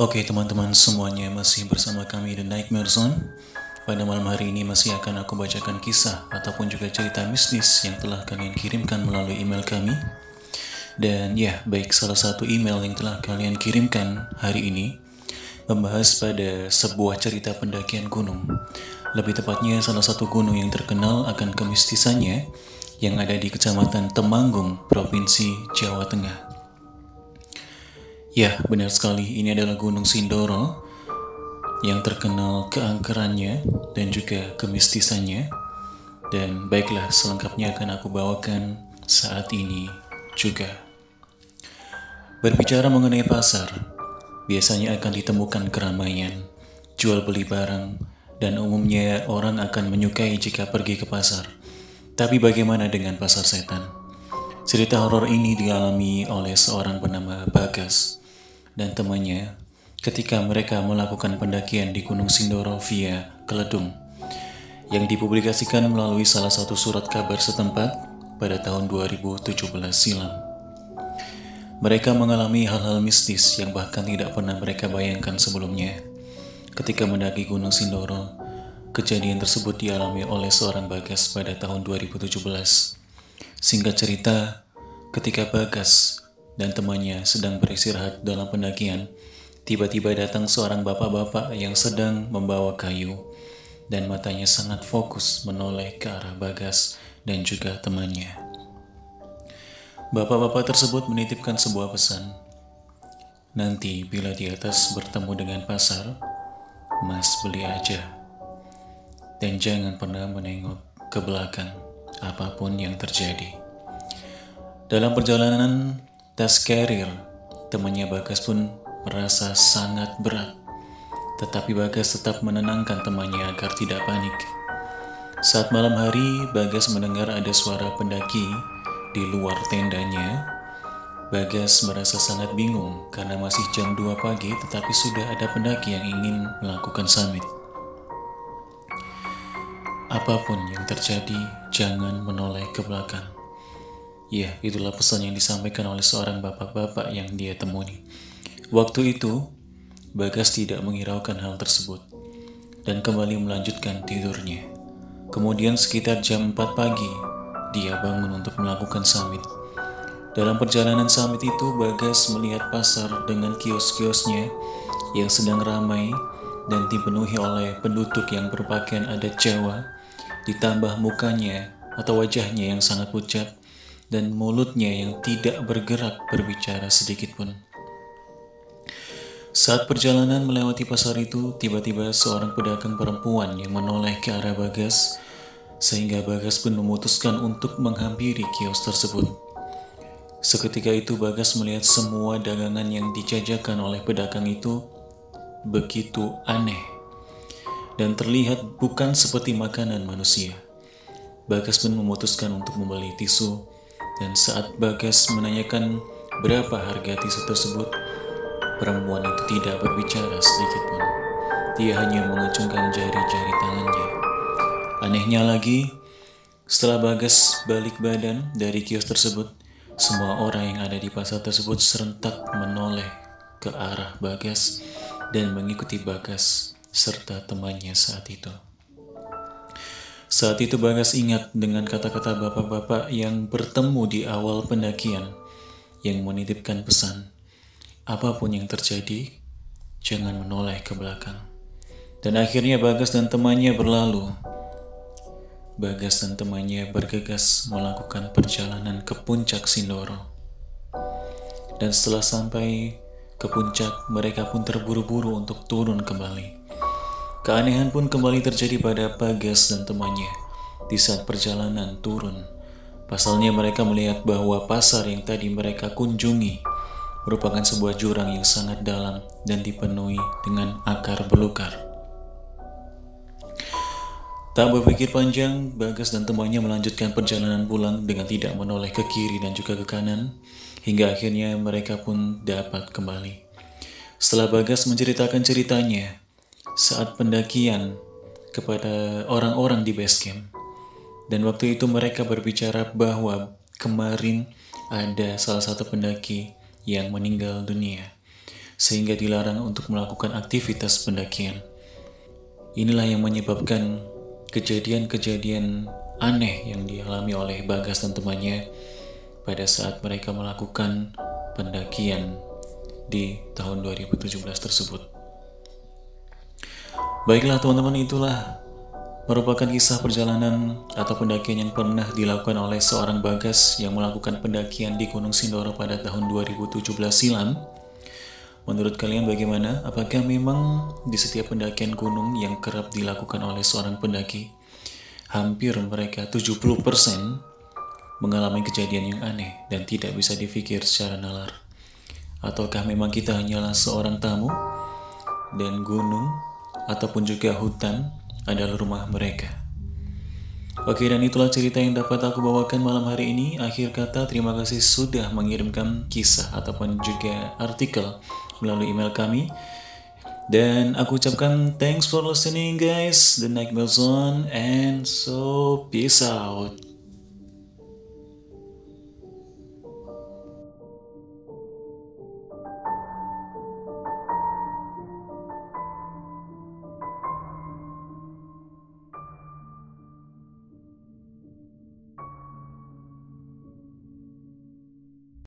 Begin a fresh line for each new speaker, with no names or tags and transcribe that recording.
Oke teman-teman semuanya masih bersama kami The Nightmare Zone Pada malam hari ini masih akan aku bacakan kisah ataupun juga cerita mistis yang telah kalian kirimkan melalui email kami. Dan ya baik salah satu email yang telah kalian kirimkan hari ini Membahas pada sebuah cerita pendakian gunung. Lebih tepatnya salah satu gunung yang terkenal akan kemistisannya Yang ada di kecamatan Temanggung, Provinsi Jawa Tengah Ya, benar sekali. Ini adalah Gunung Sindoro yang terkenal keangkerannya dan juga kemistisannya. Dan baiklah, selengkapnya akan aku bawakan saat ini juga. Berbicara mengenai pasar, biasanya akan ditemukan keramaian, jual beli barang, dan umumnya orang akan menyukai jika pergi ke pasar. Tapi bagaimana dengan pasar setan? Cerita horor ini dialami oleh seorang bernama Bagas dan temannya ketika mereka melakukan pendakian di Gunung Sindoro via Keledung yang dipublikasikan melalui salah satu surat kabar setempat pada tahun 2017 silam. Mereka mengalami hal-hal mistis yang bahkan tidak pernah mereka bayangkan sebelumnya. Ketika mendaki Gunung Sindoro, kejadian tersebut dialami oleh seorang Bagas pada tahun 2017. Singkat cerita, ketika Bagas dan temannya sedang beristirahat dalam pendakian, tiba-tiba datang seorang bapak-bapak yang sedang membawa kayu dan matanya sangat fokus menoleh ke arah Bagas dan juga temannya. Bapak-bapak tersebut menitipkan sebuah pesan. Nanti bila di atas bertemu dengan pasar, Mas beli aja. Dan jangan pernah menengok ke belakang apa pun yang terjadi. Dalam perjalanan Tas carrier, temannya Bagas pun merasa sangat berat. Tetapi Bagas tetap menenangkan temannya agar tidak panik. Saat malam hari, Bagas mendengar ada suara pendaki di luar tendanya. Bagas merasa sangat bingung karena masih jam 2 pagi tetapi sudah ada pendaki yang ingin melakukan summit. Apa pun yang terjadi, jangan menoleh ke belakang. Ya, itulah pesan yang disampaikan oleh seorang bapak-bapak yang dia temui. Waktu itu, Bagas tidak menghiraukan hal tersebut dan kembali melanjutkan tidurnya. Kemudian sekitar jam 4 pagi, dia bangun untuk melakukan summit. Dalam perjalanan summit itu, Bagas melihat pasar dengan kios-kiosnya yang sedang ramai dan dipenuhi oleh penduduk yang berpakaian adat Jawa, ditambah mukanya atau wajahnya yang sangat pucat dan mulutnya yang tidak bergerak berbicara sedikit pun. Saat perjalanan melewati pasar itu, tiba-tiba seorang pedagang perempuan yang menoleh ke arah Bagas, sehingga Bagas pun memutuskan untuk menghampiri kios tersebut. Seketika itu Bagas melihat semua dagangan yang dijajakan oleh pedagang itu begitu aneh dan terlihat bukan seperti makanan manusia. Bagas pun memutuskan untuk membeli tisu dan saat Bagas menanyakan berapa harga tisu tersebut, perempuan itu tidak berbicara sedikit pun. Dia hanya mengacungkan jari-jari tangannya. Anehnya lagi, setelah Bagas balik badan dari kios tersebut, semua orang yang ada di pasar tersebut serentak menoleh ke arah Bagas dan mengikuti Bagas serta temannya saat itu. Saat itu Bagas ingat dengan kata-kata bapak-bapak yang bertemu di awal pendakian yang menitipkan pesan, apa pun yang terjadi, jangan menoleh ke belakang. Dan akhirnya Bagas dan temannya berlalu. Bagas dan temannya bergegas melakukan perjalanan ke puncak Sindoro. Dan setelah sampai ke puncak, mereka pun terburu-buru untuk turun kembali. Keanehan pun kembali terjadi pada Bagas dan temannya di saat perjalanan turun. Pasalnya mereka melihat bahwa pasar yang tadi mereka kunjungi merupakan sebuah jurang yang sangat dalam dan dipenuhi dengan akar belukar. Tak berpikir panjang, Bagas dan temannya melanjutkan perjalanan pulang dengan tidak menoleh ke kiri dan juga ke kanan, hingga akhirnya mereka pun dapat kembali. Setelah Bagas menceritakan ceritanya, saat pendakian kepada orang-orang di base camp. Dan waktu itu mereka berbicara bahwa kemarin ada salah satu pendaki yang meninggal dunia. sehingga dilarang untuk melakukan aktivitas pendakian. Inilah yang menyebabkan kejadian-kejadian aneh yang dialami oleh Bagas dan temannya pada saat mereka melakukan pendakian di tahun 2017 tersebut. Baiklah teman-teman itulah merupakan kisah perjalanan atau pendakian yang pernah dilakukan oleh seorang Bagas yang melakukan pendakian di Gunung Sindoro pada tahun 2017 silam. Menurut kalian bagaimana? Apakah memang di setiap pendakian gunung yang kerap dilakukan oleh seorang pendaki, hampir mereka 70% mengalami kejadian yang aneh dan tidak bisa difikir secara nalar? Ataukah memang kita hanyalah seorang tamu dan gunung ataupun juga hutan adalah rumah mereka. Oke dan itulah cerita yang dapat aku bawakan malam hari ini. Akhir kata terima kasih sudah mengirimkan kisah ataupun juga artikel melalui email kami. Dan aku ucapkan thanks for listening guys. The night on and so peace out.